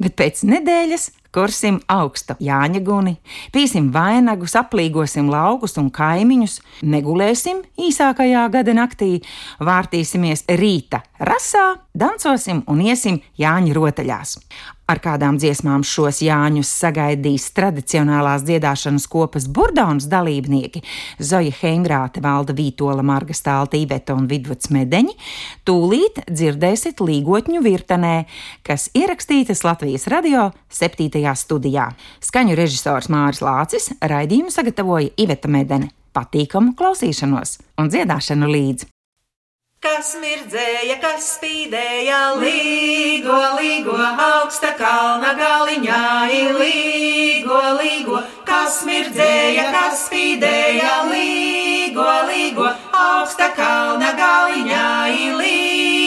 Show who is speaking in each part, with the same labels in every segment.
Speaker 1: bet pēc nedēļas kursim augstu Jāņa guni, pīsim vainagus, aplīgosim laukus un kaimiņus, negulēsim īsākajā gada naktī, vārtīsimies rīta rasā, dancosim un iesim Jāņa rotaļās. Ar kādām dziesmām šos Jāņus sagaidīs tradicionālās dziedāšanas kopas burdaunas dalībnieki Zoja Heimrāte, Valda Vītola, Marga Stālta, Iveta un Vidvuds Medeņi, tūlīt dzirdēsiet līgotņu virtenē, kas ierakstītas Latvijas radio 7. studijā. Skaņu režisors Māris Lācis raidījumu sagatavoja Iveta Medene. Patīkamu klausīšanos un dziedāšanu līdzi!
Speaker 2: Kas mirdzēja, kas spīdēja, līgo, līgo, augsta kalna galiņā, līgo, līgo, kas mirdzēja, kas spīdēja, līgo, līgo, augsta kalna galiņā, līgo,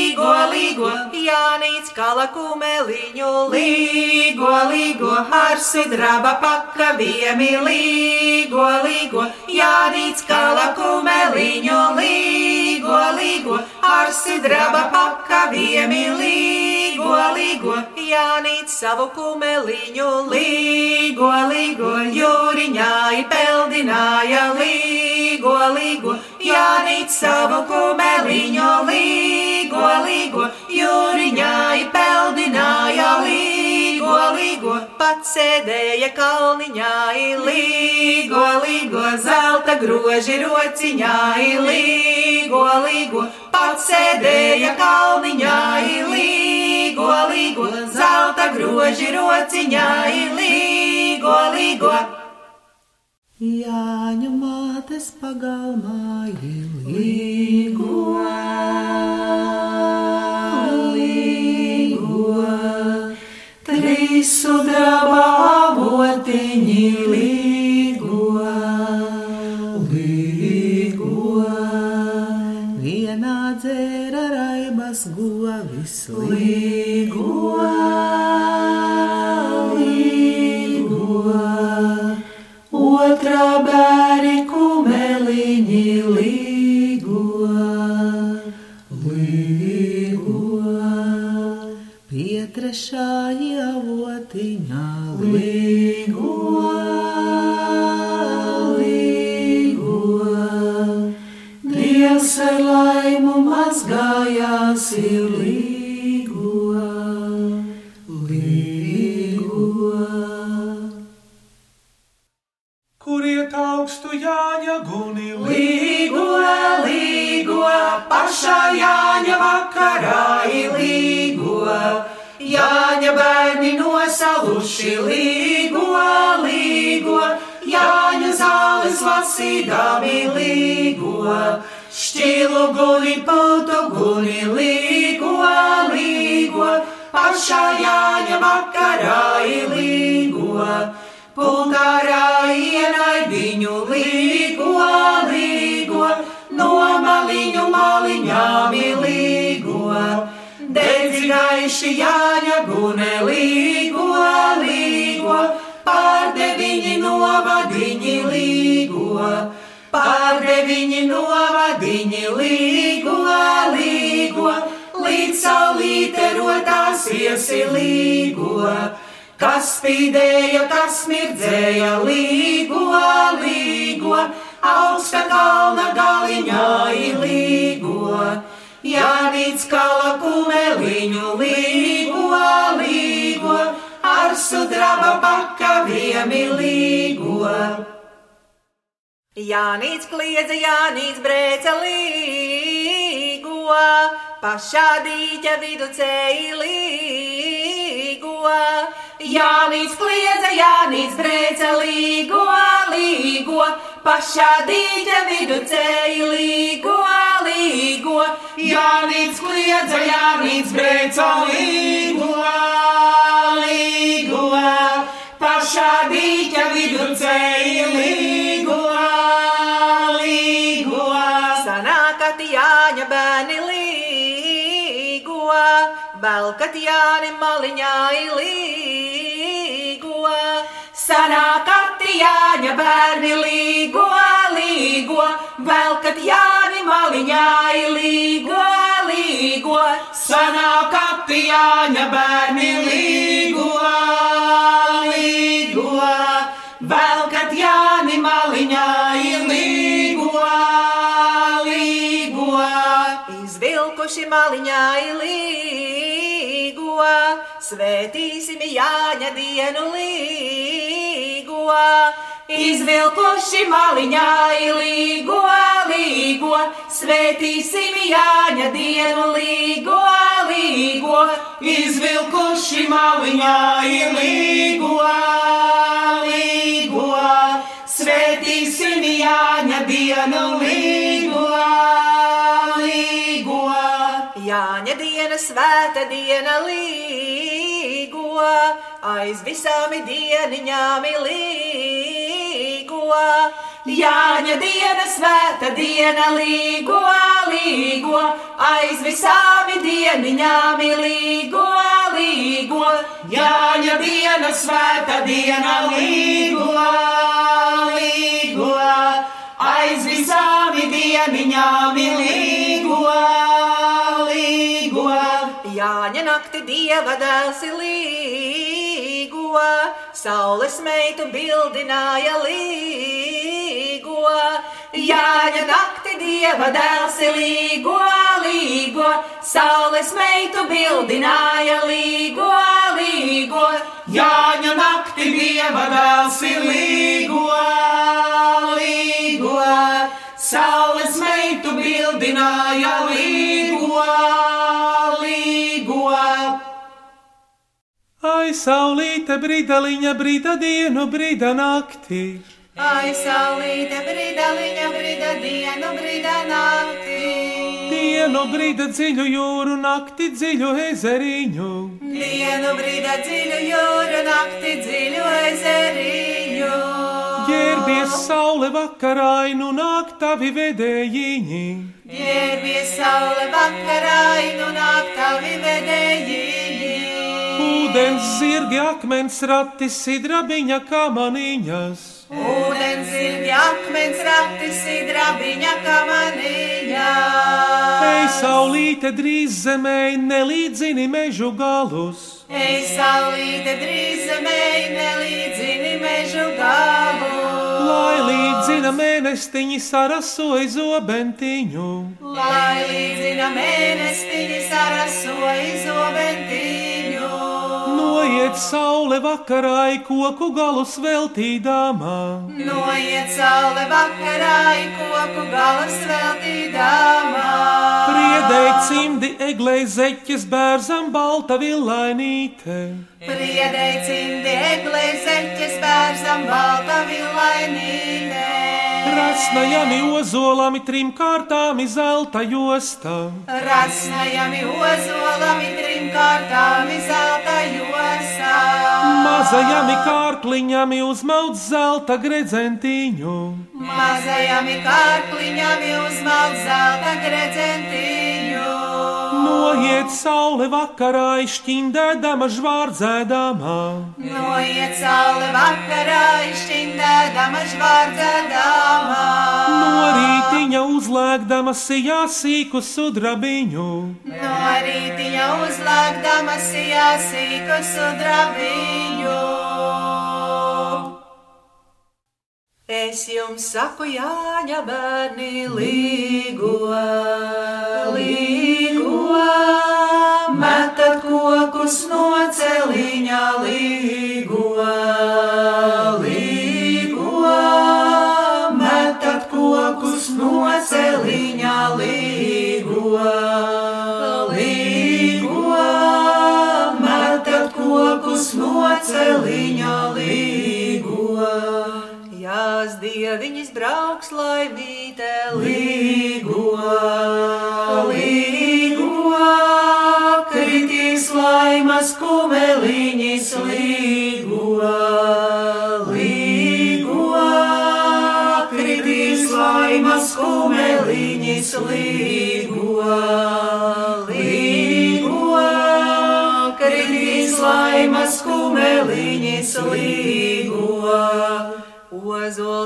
Speaker 2: līgo, Jānīts kala kumeliņu, līgo, līgo, ar sidraba pakaviemi, līgo, līgo, Jānīts kala kumeliņu, līgo, līgo, ar sidraba pakaviemi, līgo, līgo, Jānīts savu kumeliņu, līgo, līgo, jūriņā peldināja, līgo, līgo, Jānīts savu kumeliņu, līgo, līgo, jūriņā peldināja, līgo, līgo, pats sēdēja kalniņā, līgo, līgo, zelta groži rociņā, līgo, līgo, pats sēdēja kalniņā, līgo, līgo, zelta groži rociņā, līgo, līgo.
Speaker 3: Jāņu mātes pagalmā ilīgo, līgo, trīs sudraba avotiņi līgo, līgo, vienā dzēra raibas govis līgo.
Speaker 2: Vakarā līgo. Jāņa bērni nosaluši līgo, līgo. Jāņa zāles lasīdami līgo. Šķilu guni, putu guni, līgo, līgo. Pašā Jāņa vakarā līgo. Pultārā ienai viņu līgo, līgo, no maliņu maliņām līgo. Dedzi gaiši jāņa gune līgo, līgo, pārdeviņi novadiņi līgo. Pārdeviņi novadiņi līgo, līgo, līdz saulīte rotās iesi līgo. Kas spīdēja, kas mirdzēja, līgo, līgo, augsta kalna galiņā līgo. Jānīts kala kumeliņu līgo, līgo, ar sudraba pakaviemi līgo. Jānīts kliedza, Jānīts brēca līgo, pašā dīķa vidu cēlī līgo pašā dīķa vidū ceļā līgo, līgo. Jānis kliedza, Jānis brēca līgo, līgo. Pašā dīķa vidū ceļā līgo, līgo. Sanāk, ka Jāņa bērni līgo, vēl
Speaker 3: kad Jāni maliņā līgo. Sanākati Jāņa bērni līgo, līgo, velkat Jāni maliņā līgo, līgo.
Speaker 2: Sanākati Jāņa bērni līgo, līgo,
Speaker 3: Velkat Jāni maliņā līgo, līgo. Izvilkuši maliņā līgo, svētīsim Jāņa dienu līgo. Izvilkuši maliņā līgo, līgo, svētīsim Jāņa dienu līgo, līgo.
Speaker 2: izvilkuši maliņā ilīgo, līgo, svētīsim Jāņa dienu līgo, līgo.
Speaker 3: Jāņa diena, svēta diena, līgo, aiz visām dieniņām līgo. Jāņa diena, svēta diena, līgo, līgo, aiz visām dieniņām līgo, līgo.
Speaker 2: Jāņa diena, svēta diena, līgo, līgo, aiz visām dieniņām līgo,
Speaker 3: ir līgo, saules meitu bildināja līgo. Jāņa nakti dieva dēls ir līgo, līgo, saules meitu bildināja līgo, līgo.
Speaker 2: Jāņa nakti dieva dēls ir līgo, līgo, saules meitu bildināja līgo.
Speaker 4: Ai, saulīte, brīdaliņa, brīda dienu, brīda naktī.
Speaker 3: Ai, saulīte, brīdaliņa, brīda dienu, brīda naktī.
Speaker 4: Dienu brīda dziļu jūru, nakti dziļu ezeriņu.
Speaker 3: Dienu brīdā dziļu jūru, nakti dziļu ezeriņu.
Speaker 4: Ģērbies saule vakarainu, nāk tavi vedējiņi.
Speaker 3: Ģērbies saule vakarainu, nāk tavi vedējiņi.
Speaker 4: Ūdens zirgi, akmens rati, sidrabiņa kamaniņas.
Speaker 3: Ūdens zirgi, akmens rati, sidrabiņa kamaniņā.
Speaker 4: Ej, saulīte, drīz zemē, nelīdzini mežu galus.
Speaker 3: Ej, saulīte, drīz zemē, nelīdzini mežu galu.
Speaker 4: Lai līdzina mēnestiņi sarasoja zobentiņu.
Speaker 3: Lai līdzina mēnestiņi sarasoja zobentiņu.
Speaker 4: Noiet saule vakarā, koku galus veltīdāmā.
Speaker 3: Noiet saule vakarā, koku galus veltīdāmā.
Speaker 4: Priedēji cimdi, eglei zeķes, bērzam balta villainīte.
Speaker 3: Priedēji cimdi, eglē zeķes, bērzam balta villainīte.
Speaker 4: Rasnajami ozolami trim kārtām zelta josta.
Speaker 3: Rasnajami ozolami trim kārtām zelta josā.
Speaker 4: Mazajami kārkliņami uzmaudz zelta gredzentiņu.
Speaker 3: Mazajami kārkliņami uzmalt zelta gredzentiņu.
Speaker 4: Noiet saule vakarā, šķindēdama žvārdzēdama.
Speaker 3: Noiet saule vakarā, izšķindēdama žvārdzēdama.
Speaker 4: No rītiņa uzlēgdama sijā sīku sudrabiņu.
Speaker 3: No rītiņa uzlāgdama sijā sīku sudrabiņu. Es jums saku, Jāņa bērni, līgo, līgo, Jās dieviņas brauks laimītē, līgo, līgo,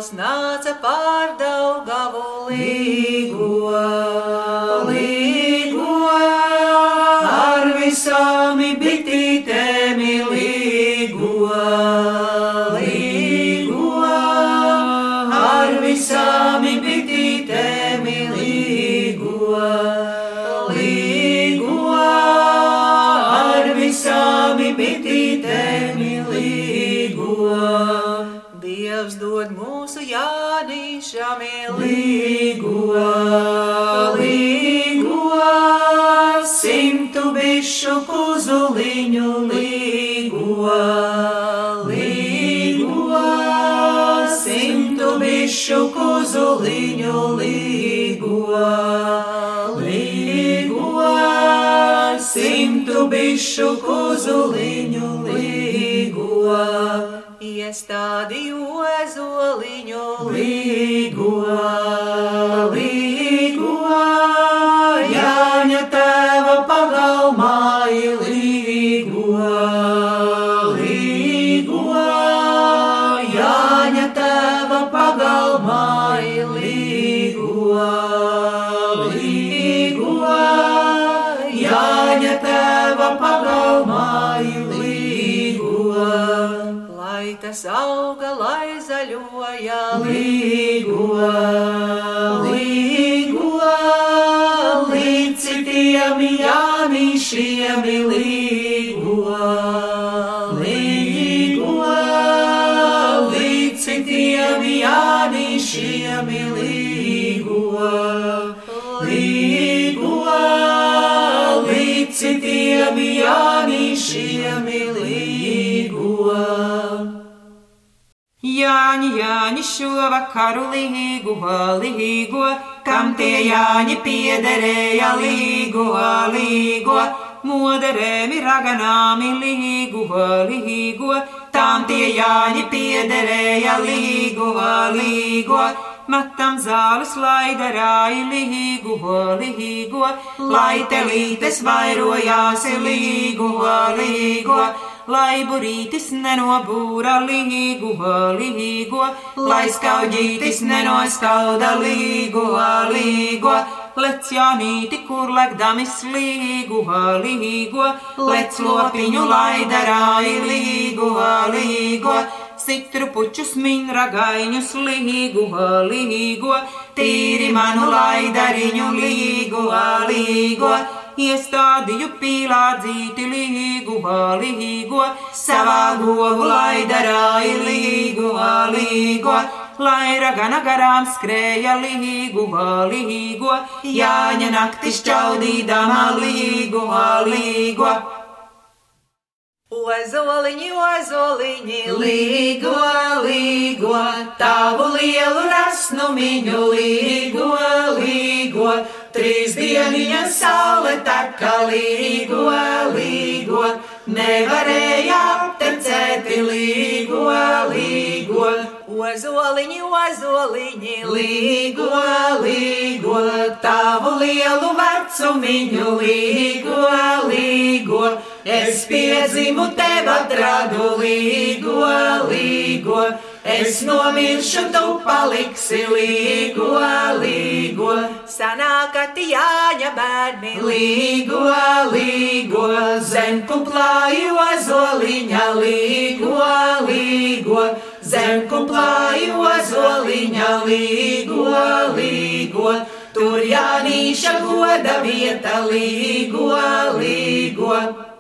Speaker 3: Ozols nāca pār Daugavu līgo,
Speaker 2: līgo, simtu bišu kuzuliņu līgo, līgo, simtu bišu kuzuliņu līgo.
Speaker 3: Iestādīju ezoliņu
Speaker 2: Līgo, līgo,
Speaker 3: Tas auga, lai zaļoja
Speaker 2: Līgo,
Speaker 1: Jāņi, Jāņi, šovakaru līgo, līgo, kam tie Jāņi piederēja līgo, līgo, moderēmi raganāmi līgo, līgo, tam tie Jāņi piederēja līgo, līgo. Matam zāles laidarāji līgo, līgo, lai telītes vairojās līgo, līgo lai burītis nenobūra līgo, līgo, lai skaudītis nenoskauda līgo, līgo, lec jānīti, kur lekdamis līgo, līgo, lec lopiņu laidarāji līgo, līgo, sitru pučus min ragaiņus līgo, līgo, tīri manu laidariņu līgo, līgo iestādīju pīlādzīti līgu, līgo, savā govu laidarāji līgu, līgo, lai ragana garām skrēja līgu, līgo, jāņa nakti šķaudīdama līgu, līgo.
Speaker 3: Ozoliņi, ozoliņi,
Speaker 2: Līgo, līgo, tavu lielu rasnumiņu līgo, līgo, trīs dieniņas saule taka līgo, līgo, nevarēja aptecēt līgo, līgo.
Speaker 3: Ozoliņi, ozoliņi,
Speaker 2: Līgo, līgo, tavu lielu vecumiņu līgo, līgo, es piedzimu tev atradu līgo, līgo, es nomiršu, tu paliksi līgo, līgo,
Speaker 3: sanākati jāņa bērni
Speaker 2: līgo, līgo, zem kuplāju ozoliņa līgo, līgo, zem kuplāju ozoliņa līgo, līgo, tur jānīša goda vieta līgo, līgo.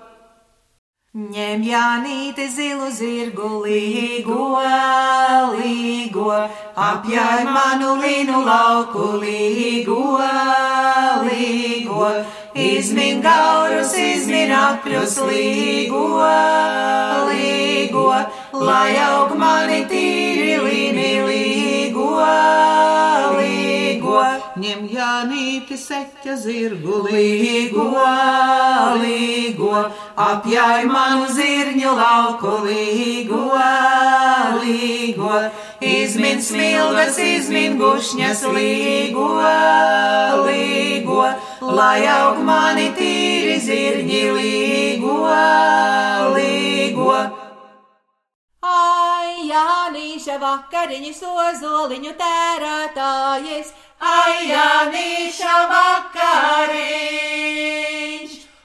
Speaker 3: Ņem jānīti zilu zirgu līgo, līgo, apjāj manu linu lauku līgo, līgo, izmin gaurus, izmin apļus līgo, līgo, lai aug mani tīri līgo,
Speaker 5: ņem Janīti seķa zirgu
Speaker 2: līgo, līgo, apjāj man zirņu lauku līgo, līgo, izmin smilves, izmin gušņas līgo, līgo, lai aug mani tīri zirņi līgo, līgo.
Speaker 3: Ai, Jānīša vakariņu
Speaker 2: sozoliņu tērētājies! Janīša vakariņš,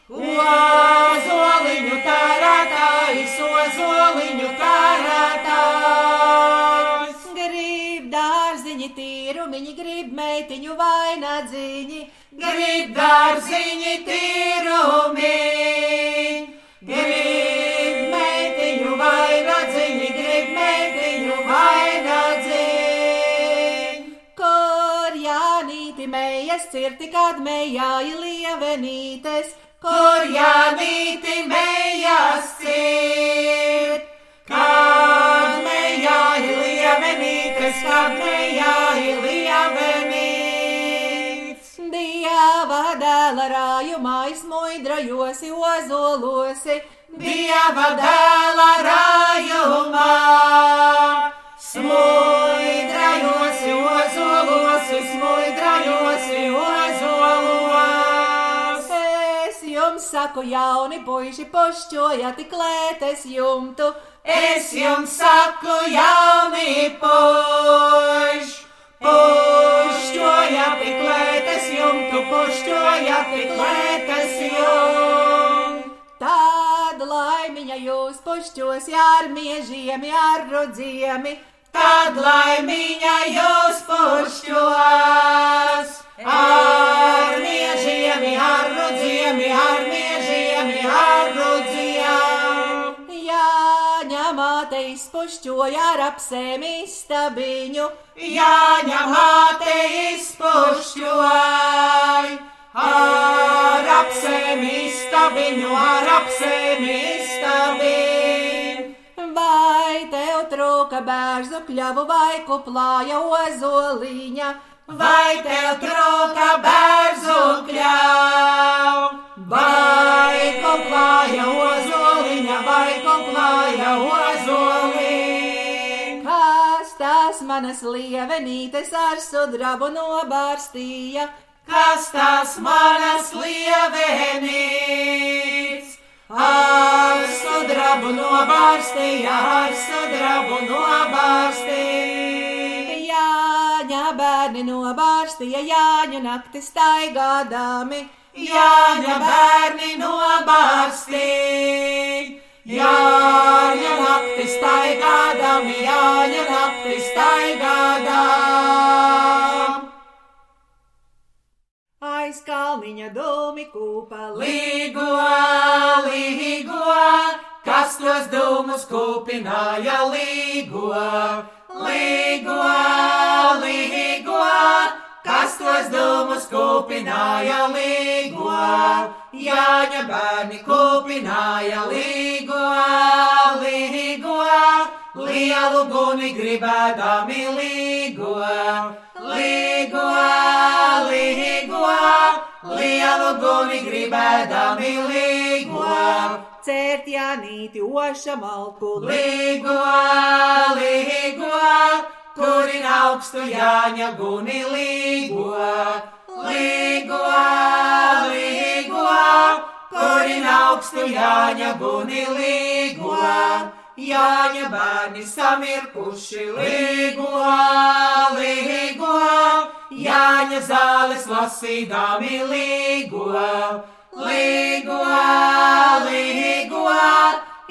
Speaker 2: ozoliņu tērētājs, ozoliņu tērētājs.
Speaker 3: Grib dārziņi tīrumiņi, grib meitiņu vainagdziņi,
Speaker 2: grib dārziņi tīrumiņi, grib
Speaker 3: mējas cirti, kad mējāja lievenītes,
Speaker 2: kur jānīti mējas cirt. Kad mējāja lievenītes, kad mējāja lievenītes.
Speaker 3: Dieva dēla rājumā izmuidrajosi ozolosi,
Speaker 2: Dieva dēla rājumā.
Speaker 3: Saku, jauni puiši, pošķojat klētes jumtu,
Speaker 2: Es jums saku, jauni puš, pušķojat klētes jumtu, pušķojat klētes jumtu.
Speaker 3: Tad laimiņa jūs pošķos ar miežiem, ar rudziemi,
Speaker 2: Tad laimiņa jūs pušķos ar miežiem, ar rudziemi, ar
Speaker 3: izpušķoja ar apsēmi stabiņu,
Speaker 2: Jāņa māte izpušķoj ar apsēmi stabiņu, ar apsēmi stabiņu.
Speaker 3: vai tev trūka bērzu kļavu vai kuplāja ozoliņa,
Speaker 2: Vai tev trūka bērzu kļau? Vai koplāja ozoliņa, vai koplāja ozoliņa?
Speaker 3: Tās manas lievenītes ar sudrabu nobārstīja,
Speaker 2: Kas tās manas lievenīts? Ar sudrabu nobārstīja, ar sudrabu nobārstīja.
Speaker 3: Jāņa bērni nobārstīja, Jāņu nakti staigādami,
Speaker 2: Jāņa bērni nobārstīja. Jāņa nakti staigādami, Jāņa nakti staigādām.
Speaker 3: aiz kalniņa dūmi kūpa
Speaker 2: Līgo, līgo, kas tos dūmus kūpināja līgo, līgo, līgo, kas tos dūmus kūpināja līgo, Jāņa bērni kūpināja līgo, līgo, lielu guni gribēdami līgo, līgo, līgo, lielu guni gribēdami līgo.
Speaker 3: Cērt jānīti oša malku,
Speaker 2: Līgo, līgo, kurin augstu jāņa guni līgo, līgo, līgo, kurin augstu jāņa guni līgo. Jāņa bērni samirkuši līgo, līgo, Jāņa zāles lasīdami līgo, līgo, līgo,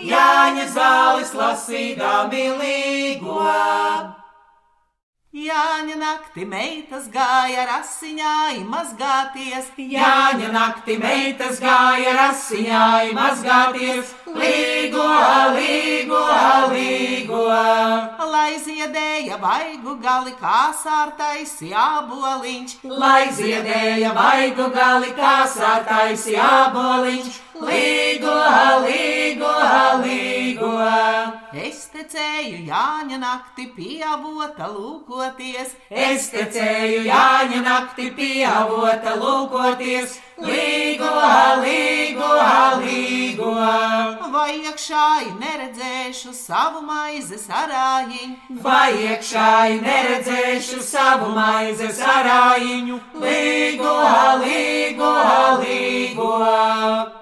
Speaker 2: Jāņa zāles lasīdami līgo.
Speaker 6: Nakti meitas gāja rasiņā, mazgāties,
Speaker 2: Jāņa nakti meitas gāja rasiņai mazgāties, līgo, līgo, līgo.
Speaker 6: lai ziedēja vaigu gali kā sārtais jāboliņš,
Speaker 2: Lai ziedēja vaigu gali kā sārtais jāboliņš, līgo, līgo, līgo.
Speaker 6: Es tecēju Jāņa nakti pieavota lūkoties,
Speaker 2: Es tecēju Jāņa nakti pieavota lūkoties, līgo, līgo, līgo.
Speaker 6: vai iekšāji neredzēšu savu maizes arājiņu,
Speaker 2: Vai iekšāji neredzēšu savu maizes arājiņu, līgo, līgo, līgo.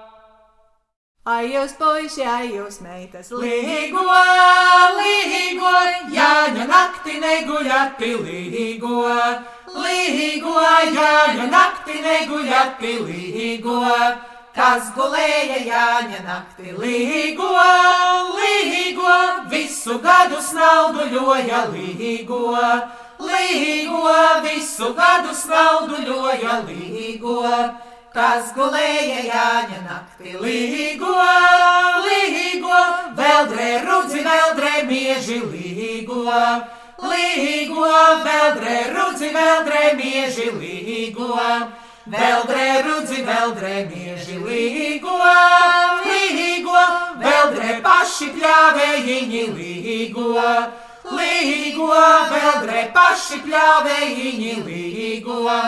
Speaker 3: Ai jūs puiši, ai jūs meitas,
Speaker 2: līgo, līgo, Jāņa nakti neguļati, līgo, līgo, Jāņa nakti neguļati, līgo, kas gulēja Jāņa nakti, līgo, līgo, visu gadu snauduļoja, līgo, līgo, visu gadu snauduļoja, līgo kas gulēja Jāņa. Līgo, līgo, līgo. Līgo, veldrē rudzi, veldrē mieži līgo. Veldrē rudzi, veldrē mieži līgo. Līgo, veldrē paši pļāvējiņi līgo. Līgo, veldrē paši pļāvējiņi līgo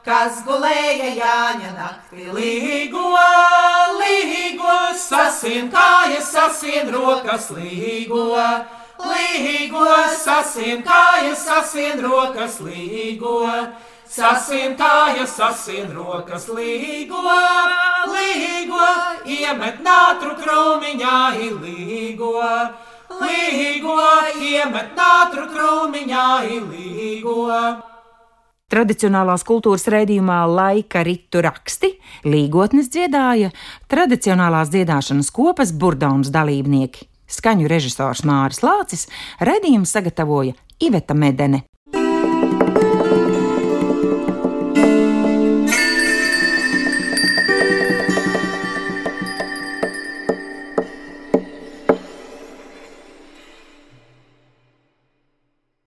Speaker 2: kas gulēja Jāņa naktī. Līgo, līgo, sasien kājas, sasien rokas, līgo, līgo, sasien kājas, sasien rokas, līgo. Sasien kājas, sasien rokas, līgo, līgo, iemet nātru krūmiņā, līgo, līgo, iemet nātru krūmiņā, līgo.
Speaker 1: Tradicionālās kultūras raidījumā laika ritu raksti līgotnes dziedāja tradicionālās dziedāšanas kopas burdaunas dalībnieki. Skaņu režisors Māris Lācis raidījumu sagatavoja Iveta Medene.